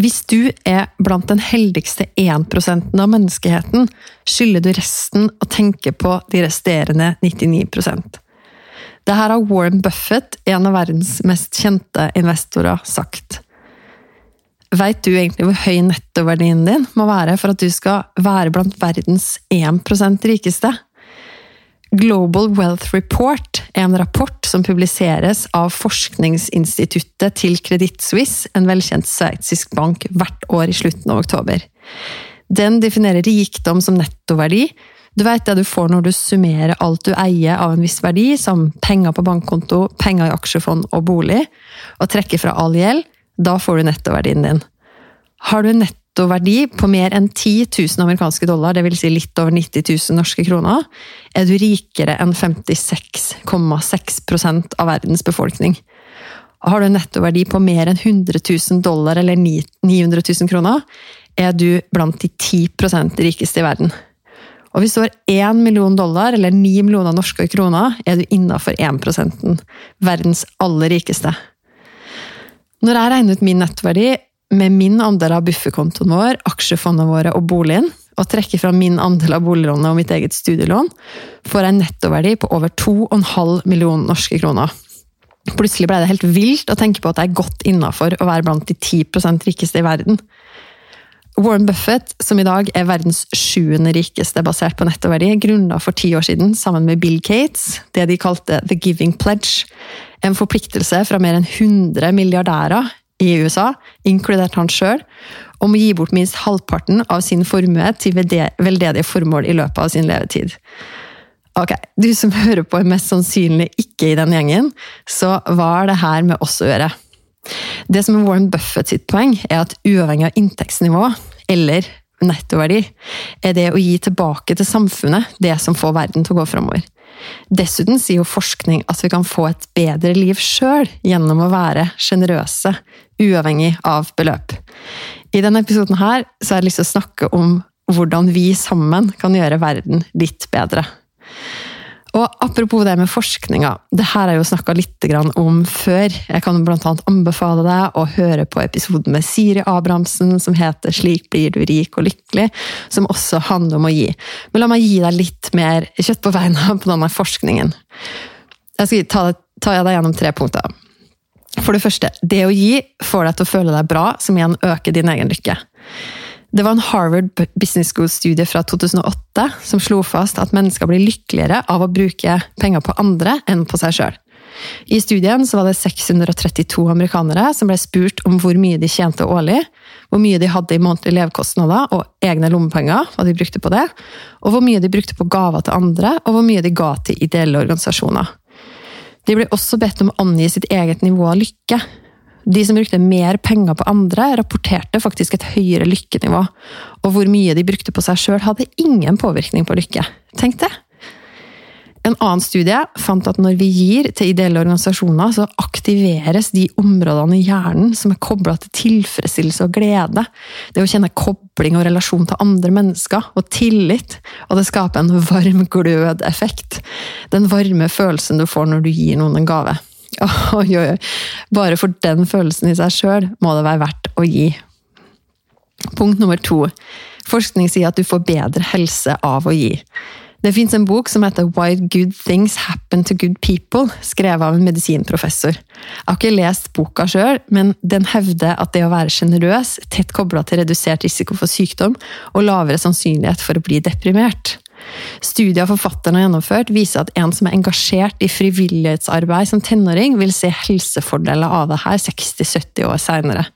Hvis du er blant den heldigste 1% av menneskeheten, skylder du resten å tenke på de resterende 99% Det her har Warren Buffett, en av verdens mest kjente investorer, sagt. Veit du egentlig hvor høy nettoverdien din må være for at du skal være blant verdens 1% rikeste? Global Wealth Report er en rapport som publiseres av forskningsinstituttet til Credit Suisse, en velkjent sveitsisk bank, hvert år i slutten av oktober. Den definerer rikdom som nettoverdi. Du vet det du får når du summerer alt du eier av en viss verdi, som penger på bankkonto, penger i aksjefond og bolig, og trekker fra all gjeld. Da får du nettoverdien din. Har du en netto nettoverdi på mer enn 10 000 amerikanske dollar, dvs. Si litt over 90 000 norske kroner, er du rikere enn 56,6% av verdens befolkning. Har du en nettoverdi på mer enn 100 000 dollar eller 900 000 kroner, er du blant de 10% rikeste i verden. Og hvis du har 1 million dollar eller 9 millioner norske kroner, er du innafor 1% verdens aller rikeste. Når jeg regner ut min nettverdi, med min andel av bufferkontoen vår, aksjefondene våre og boligen, og trekker fra min andel av boliglånet og mitt eget studielån, får jeg en nettoverdi på over 2,5 millioner norske kroner. Plutselig ble det helt vilt å tenke på at jeg er godt innafor å være blant de 10% rikeste i verden. Warren Buffett, som i dag er verdens sjuende rikeste basert på nettoverdi, grunna for ti år siden sammen med Bill Gates det de kalte The Giving Pledge, en forpliktelse fra mer enn 100 milliardærer i USA, inkludert han sjøl, om å gi bort minst halvparten av sin formue til veldedige formål i løpet av sin levetid. Ok, du som hører på er mest sannsynlig ikke i den gjengen, så hva har det her med oss å gjøre? Det som er Warren Buffett sitt poeng, er at uavhengig av inntektsnivå, eller nettoverdi, er det å gi tilbake til samfunnet det som får verden til å gå framover. Dessuten sier jo forskning at vi kan få et bedre liv sjøl gjennom å være sjenerøse, uavhengig av beløp. I denne episoden her så har jeg lyst til å snakke om hvordan vi sammen kan gjøre verden litt bedre. Og apropos det med forskninga, det her har jeg jo snakka litt om før. Jeg kan annet anbefale deg å høre på episoden med Siri Abrahamsen som heter 'Slik blir du rik og lykkelig', som også handler om å gi. Men la meg gi deg litt mer kjøtt på beina på denne forskningen. Jeg skal ta, ta deg gjennom tre punkter. For det første, det å gi får deg til å føle deg bra, som igjen øker din egen lykke. Det var en Harvard Business School-studie fra 2008 som slo fast at mennesker blir lykkeligere av å bruke penger på andre enn på seg sjøl. I studien var det 632 amerikanere som ble spurt om hvor mye de tjente årlig, hvor mye de hadde i månedlige levekostnader og egne lommepenger, hva de brukte på det, og hvor mye de brukte på gaver til andre, og hvor mye de ga til ideelle organisasjoner. De ble også bedt om å angi sitt eget nivå av lykke, de som brukte mer penger på andre, rapporterte faktisk et høyere lykkenivå. Og hvor mye de brukte på seg sjøl, hadde ingen påvirkning på lykke. Tenk det! En annen studie fant at når vi gir til ideelle organisasjoner, så aktiveres de områdene i hjernen som er kobla til tilfredsstillelse og glede. Det å kjenne kobling og relasjon til andre mennesker, og tillit. Og det skaper en varm glødeffekt. Den varme følelsen du får når du gir noen en gave. Oi, oi, oi. Bare for den følelsen i seg sjøl må det være verdt å gi. Punkt nummer to. Forskning sier at du får bedre helse av å gi. Det fins en bok som heter Why Good Things Happen to Good People, skrevet av en medisinprofessor. Jeg har ikke lest boka sjøl, men den hevder at det å være sjenerøs, tett kobla til redusert risiko for sykdom og lavere sannsynlighet for å bli deprimert. Studier forfatterne har gjennomført, viser at en som er engasjert i frivillighetsarbeid som tenåring, vil se helsefordeler av det her 60-70 år seinere.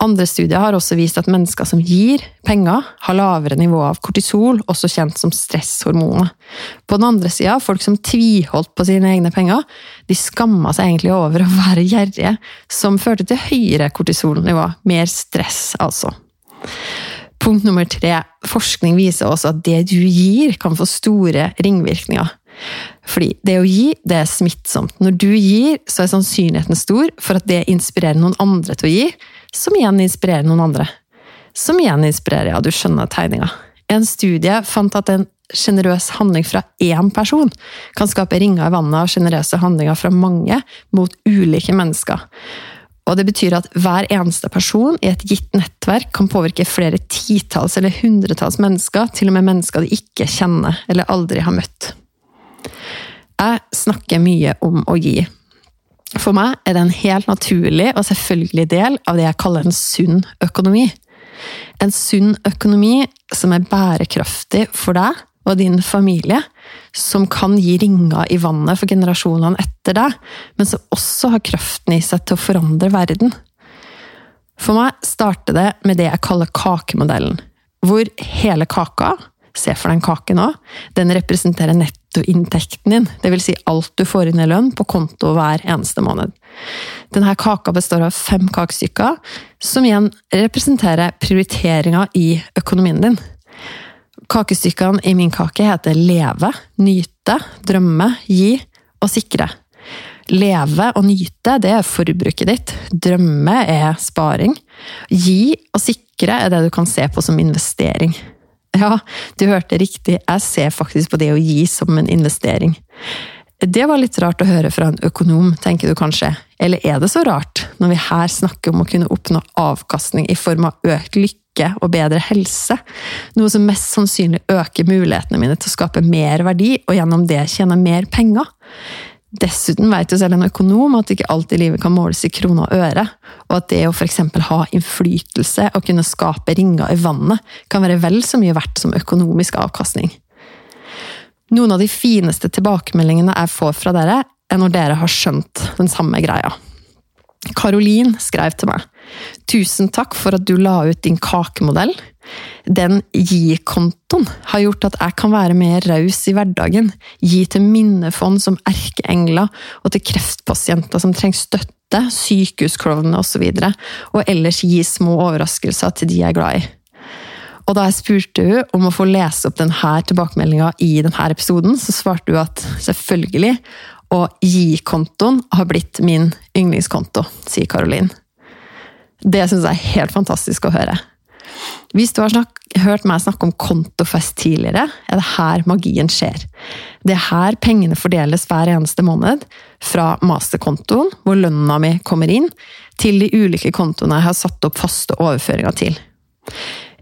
Andre studier har også vist at mennesker som gir penger, har lavere nivå av kortisol, også kjent som stresshormoner. På den andre sida, folk som tviholdt på sine egne penger, de skamma seg egentlig over å være gjerrige, som førte til høyere kortisolnivå. Mer stress, altså. Punkt nummer tre. Forskning viser også at det du gir, kan få store ringvirkninger. Fordi det å gi, det er smittsomt. Når du gir, så er sannsynligheten stor for at det inspirerer noen andre til å gi, som igjen inspirerer noen andre. Som igjen inspirerer, ja, du skjønner tegninga. En studie fant at en sjenerøs handling fra én person kan skape ringer i vannet av sjenerøse handlinger fra mange mot ulike mennesker. Og det betyr at hver eneste person i et gitt nettverk kan påvirke flere titalls eller hundretalls mennesker, til og med mennesker de ikke kjenner eller aldri har møtt. Jeg snakker mye om å gi. For meg er det en helt naturlig og selvfølgelig del av det jeg kaller en sunn økonomi. En sunn økonomi som er bærekraftig for deg og din familie, som kan gi ringer i vannet for generasjonene etter deg, men som også har kraften i seg til å forandre verden. For meg starter det med det jeg kaller kakemodellen, hvor hele kaka Se for deg en kake nå. Den representerer nettoinntekten din, dvs. Si alt du får inn i lønn på konto hver eneste måned. Denne kaka består av fem kakestykker, som igjen representerer prioriteringa i økonomien din. Kakestykkene i min kake heter leve, nyte, drømme, gi og sikre. Leve og nyte, det er forbruket ditt. Drømme er sparing. Gi og sikre er det du kan se på som investering. Ja, du hørte riktig, jeg ser faktisk på det å gi som en investering. Det var litt rart å høre fra en økonom, tenker du kanskje. Eller er det så rart, når vi her snakker om å kunne oppnå avkastning i form av økt lykke og bedre helse? Noe som mest sannsynlig øker mulighetene mine til å skape mer verdi, og gjennom det tjene mer penger. Dessuten vet jo selv en økonom at ikke alt i livet kan måles i kroner og øre, og at det å f.eks. ha innflytelse og kunne skape ringer i vannet, kan være vel så mye verdt som økonomisk avkastning. Noen av de fineste tilbakemeldingene jeg får fra dere, er når dere har skjønt den samme greia. Karolin skrev til meg. Tusen takk for at du la ut din kakemodell. Den gi-kontoen har gjort at jeg kan være mer raus i hverdagen. Gi til minnefond som erkeengler, og til kreftpasienter som trenger støtte, sykehusklovner osv. Og, så og ellers gi små overraskelser til de jeg er glad i. Og da jeg spurte hun om å få lese opp denne tilbakemeldinga i denne episoden, så svarte hun at selvfølgelig, og gi-kontoen har blitt min yndlingskonto, sier Karolin. Det syns jeg er helt fantastisk å høre. Hvis du har snakk, hørt meg snakke om kontofest tidligere, er det her magien skjer. Det er her pengene fordeles hver eneste måned, fra masterkontoen, hvor lønna mi kommer inn, til de ulike kontoene jeg har satt opp faste overføringer til.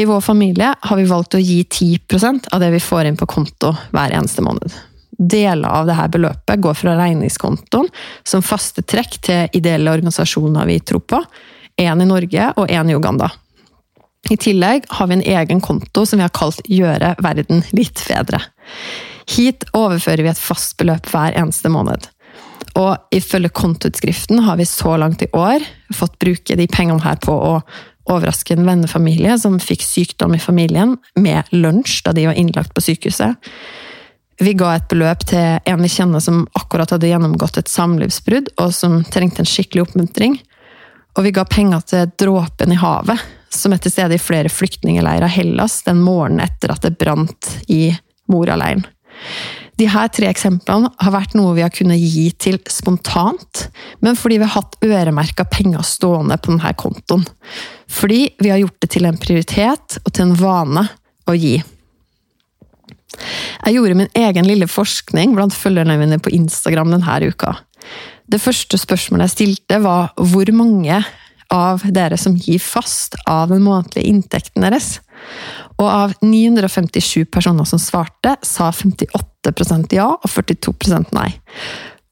I vår familie har vi valgt å gi 10% av det vi får inn på konto hver eneste måned. Deler av dette beløpet går fra regningskontoen som faste trekk til ideelle organisasjoner vi tror på, én i Norge og én i Uganda. I tillegg har vi en egen konto som vi har kalt Gjøre verden litt bedre. Hit overfører vi et fast beløp hver eneste måned. Og ifølge kontoutskriften har vi så langt i år fått bruke de pengene her på å overraske en vennefamilie som fikk sykdom i familien, med lunsj da de var innlagt på sykehuset. Vi ga et beløp til en vi kjenner som akkurat hadde gjennomgått et samlivsbrudd, og som trengte en skikkelig oppmuntring. Og vi ga penger til Dråpen i havet, som er til stede i flere flyktningleirer i Hellas den morgenen etter at det brant i Moria-leiren. De her tre eksemplene har vært noe vi har kunnet gi til spontant, men fordi vi har hatt øremerka penger stående på denne kontoen. Fordi vi har gjort det til en prioritet og til en vane å gi. Jeg gjorde min egen lille forskning blant følgerne mine på Instagram denne uka. Det første spørsmålet jeg stilte, var hvor mange av dere som gir fast av den månedlige inntekten deres? Og av 957 personer som svarte, sa 58% ja og 42% nei.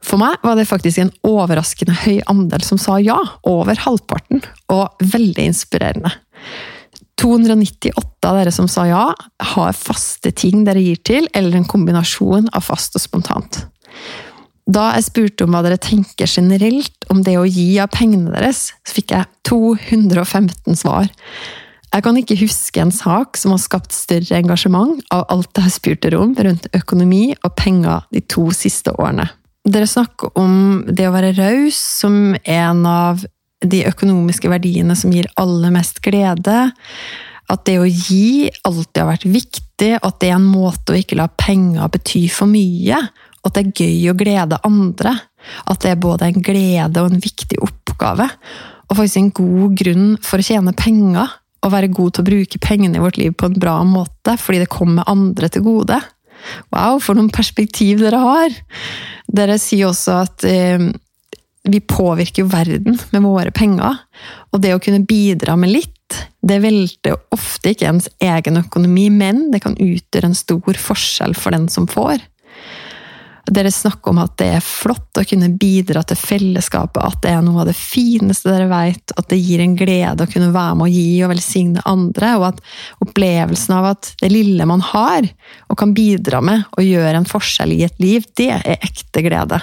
For meg var det faktisk en overraskende høy andel som sa ja, over halvparten, og veldig inspirerende. 298 av dere som sa ja, har faste ting dere gir til, eller en kombinasjon av fast og spontant. Da jeg spurte om hva dere tenker generelt om det å gi av pengene deres, så fikk jeg 215 svar. Jeg kan ikke huske en sak som har skapt større engasjement av alt jeg har spurt dere om rundt økonomi og penger de to siste årene. Dere snakker om det å være raus som en av de økonomiske verdiene som gir aller mest glede. At det å gi alltid har vært viktig, at det er en måte å ikke la penger bety for mye. At det er gøy å glede andre. At det er både en glede og en viktig oppgave. Og faktisk en god grunn for å tjene penger. Og være god til å bruke pengene i vårt liv på en bra måte, fordi det kommer andre til gode. Wow, for noen perspektiv dere har! Dere sier også at eh, vi påvirker jo verden med våre penger. Og det å kunne bidra med litt, det velter ofte ikke ens egen økonomi, men det kan utgjøre en stor forskjell for den som får. Dere snakker om at det er flott å kunne bidra til fellesskapet, at det er noe av det fineste dere vet, at det gir en glede å kunne være med å gi og velsigne andre, og at opplevelsen av at det lille man har, og kan bidra med og gjøre en forskjell i et liv, det er ekte glede.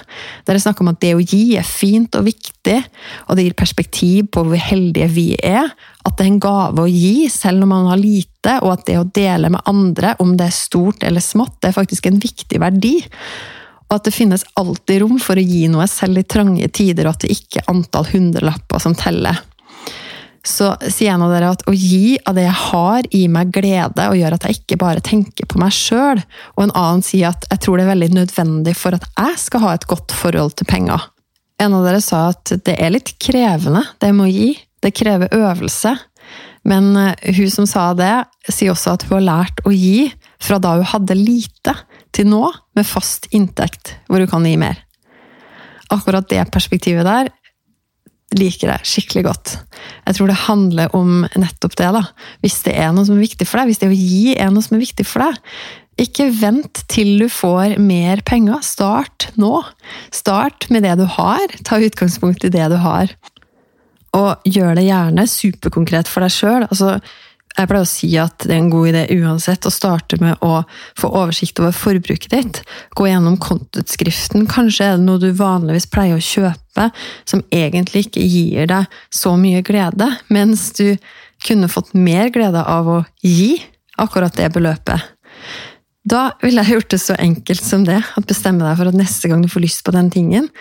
Dere snakker om at det å gi er fint og viktig, og det gir perspektiv på hvor heldige vi er, at det er en gave å gi, selv om man har lite, og at det å dele med andre, om det er stort eller smått, det er faktisk en viktig verdi og at det finnes alltid rom for å gi noe, selv i trange tider, og at det ikke er antall hundrelapper som teller. Så sier en av dere at å gi av det jeg har, gir meg glede og gjør at jeg ikke bare tenker på meg sjøl. Og en annen sier at jeg tror det er veldig nødvendig for at jeg skal ha et godt forhold til penger. En av dere sa at det er litt krevende, det med å gi. Det krever øvelse. Men hun som sa det, sier også at hun har lært å gi fra da hun hadde lite til nå med fast inntekt, hvor du kan gi mer. Akkurat det perspektivet der liker jeg skikkelig godt. Jeg tror det handler om nettopp det. da. Hvis det er noe som er viktig for deg, hvis det å gi er noe som er viktig for deg, ikke vent til du får mer penger. Start nå. Start med det du har. Ta utgangspunkt i det du har. Og gjør det gjerne superkonkret for deg sjøl. Altså, jeg pleier å si at det er en god idé uansett å starte med å få oversikt over forbruket ditt. Gå gjennom kontoutskriften. Kanskje er det noe du vanligvis pleier å kjøpe som egentlig ikke gir deg så mye glede, mens du kunne fått mer glede av å gi akkurat det beløpet. Da ville jeg gjort det så enkelt som det, at bestemme deg for at neste gang du får lyst på den tingen,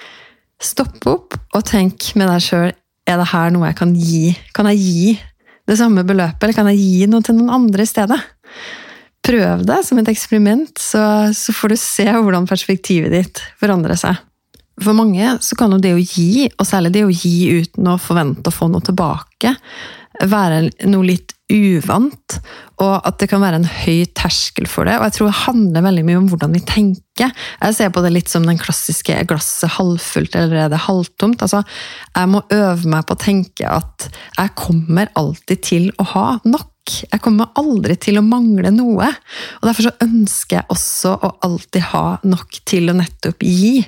stopp opp og tenk med deg sjøl er det her noe jeg kan gi? Kan jeg gi det samme beløpet, eller kan jeg gi noe til noen andre i stedet? Prøv det som et eksperiment, så, så får du se hvordan perspektivet ditt forandrer seg. For mange så kan jo det å gi, og særlig det å gi uten å forvente å få noe tilbake, være noe litt uvant, og at det kan være en høy terskel for det. Og jeg tror det handler veldig mye om hvordan vi tenker. Jeg ser på det litt som den klassiske glasset halvfullt eller er det halvtomt. Altså, jeg må øve meg på å tenke at jeg kommer alltid til å ha nok. Jeg kommer aldri til å mangle noe. Og Derfor så ønsker jeg også å alltid ha nok til å nettopp gi.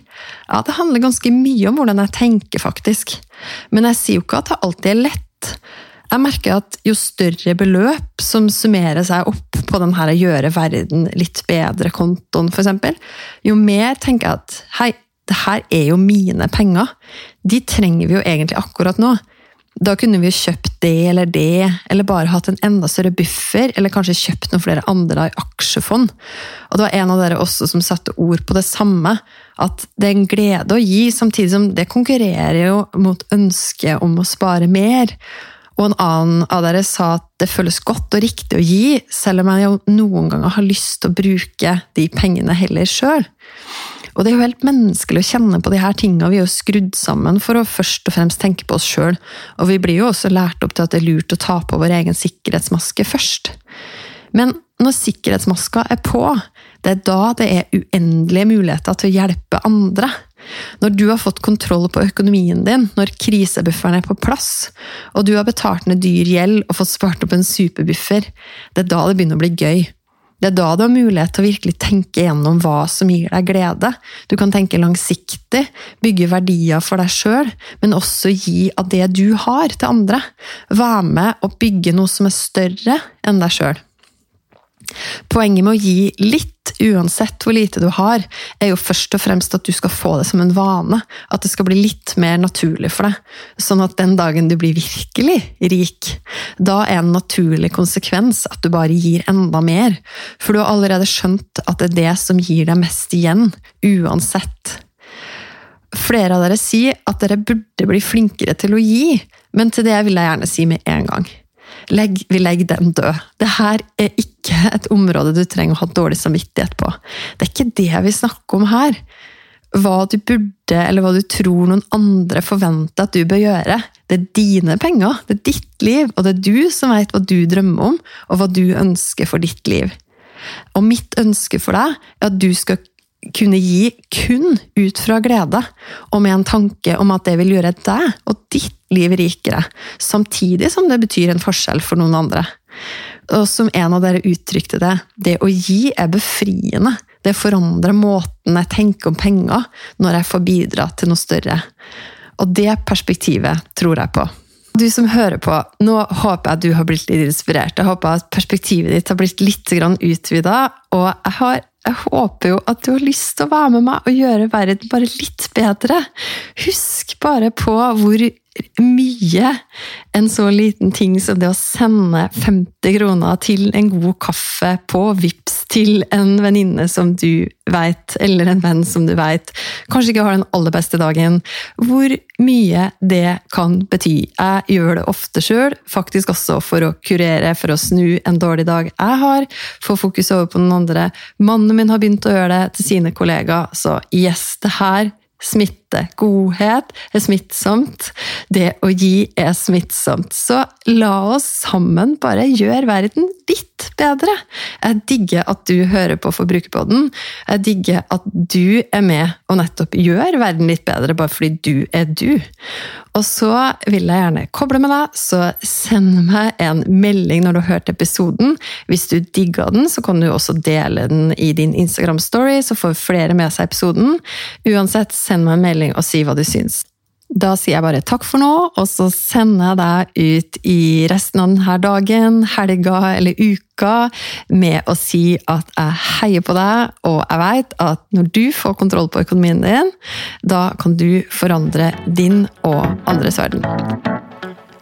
Ja, Det handler ganske mye om hvordan jeg tenker, faktisk. Men jeg sier jo ikke at det alltid er lett. Jeg merker at jo større beløp som summerer seg opp på den her gjøre verden litt bedre-kontoen, f.eks., jo mer tenker jeg at hei, det her er jo mine penger. De trenger vi jo egentlig akkurat nå. Da kunne vi jo kjøpt det eller det, eller bare hatt en enda større buffer, eller kanskje kjøpt noen flere andre i aksjefond. Og det var en av dere også som satte ord på det samme, at det er en glede å gi, samtidig som det konkurrerer jo mot ønsket om å spare mer. Og en annen av dere sa at det føles godt og riktig å gi, selv om jeg noen ganger har lyst til å bruke de pengene heller sjøl. Og det er jo helt menneskelig å kjenne på de her tingene. Vi er jo skrudd sammen for å først og fremst tenke på oss sjøl. Og vi blir jo også lært opp til at det er lurt å ta på vår egen sikkerhetsmaske først. Men når sikkerhetsmaska er på, det er da det er uendelige muligheter til å hjelpe andre. Når du har fått kontroll på økonomien din, når krisebufferen er på plass, og du har betalt ned dyr gjeld og fått spart opp en superbuffer, det er da det begynner å bli gøy. Det er da du har mulighet til å virkelig tenke gjennom hva som gir deg glede. Du kan tenke langsiktig, bygge verdier for deg sjøl, men også gi av det du har, til andre. Være med og bygge noe som er større enn deg sjøl. Poenget med å gi litt, uansett hvor lite du har, er jo først og fremst at du skal få det som en vane. At det skal bli litt mer naturlig for deg. Sånn at den dagen du blir virkelig rik, da er en naturlig konsekvens at du bare gir enda mer. For du har allerede skjønt at det er det som gir deg mest igjen, uansett. Flere av dere sier at dere burde bli flinkere til å gi, men til det vil jeg gjerne si med en gang. Legg, vi legger den død. Det her er ikke et område du trenger å ha dårlig samvittighet på. Det er ikke det vi snakker om her. Hva du burde, eller hva du tror noen andre forventer at du bør gjøre. Det er dine penger, det er ditt liv, og det er du som vet hva du drømmer om, og hva du ønsker for ditt liv. Og mitt ønske for deg er at du skal kunne gi kun ut fra glede, og med en tanke om at det vil gjøre deg og ditt liv rikere, samtidig som det betyr en forskjell for noen andre. Og som en av dere uttrykte det, det å gi er befriende. Det forandrer måten jeg tenker om penger når jeg får bidra til noe større. Og det perspektivet tror jeg på. Du som hører på, nå håper jeg du har blitt litt inspirert. Jeg håper at perspektivet ditt har blitt litt utvida. Og jeg, har, jeg håper jo at du har lyst til å være med meg og gjøre verden bare litt bedre. Husk bare på hvor mye en så liten ting som det å sende 50 kroner til en god kaffe på VIPS til en venninne som du veit, eller en venn som du veit, kanskje ikke har den aller beste dagen. Hvor mye det kan bety. Jeg gjør det ofte sjøl, faktisk også for å kurere, for å snu en dårlig dag jeg har, få fokus over på den andre. Mannen min har begynt å gjøre det til sine kollegaer, så yes, det her smitte. Godhet er smittsomt. Det å gi er smittsomt. Så la oss sammen bare gjøre verden litt bedre. Jeg digger at du hører på Forbrukerpodden. Jeg digger at du er med og nettopp gjør verden litt bedre, bare fordi du er du. Og så vil jeg gjerne koble med deg, så send meg en melding når du har hørt episoden. Hvis du digger den, så kan du også dele den i din Instagram-story, så får flere med seg episoden. Uansett, send meg en melding og si hva du syns. Da sier jeg bare takk for nå, og så sender jeg deg ut i resten av denne dagen, helga eller uka med å si at jeg heier på deg, og jeg veit at når du får kontroll på økonomien din, da kan du forandre din og andres verden.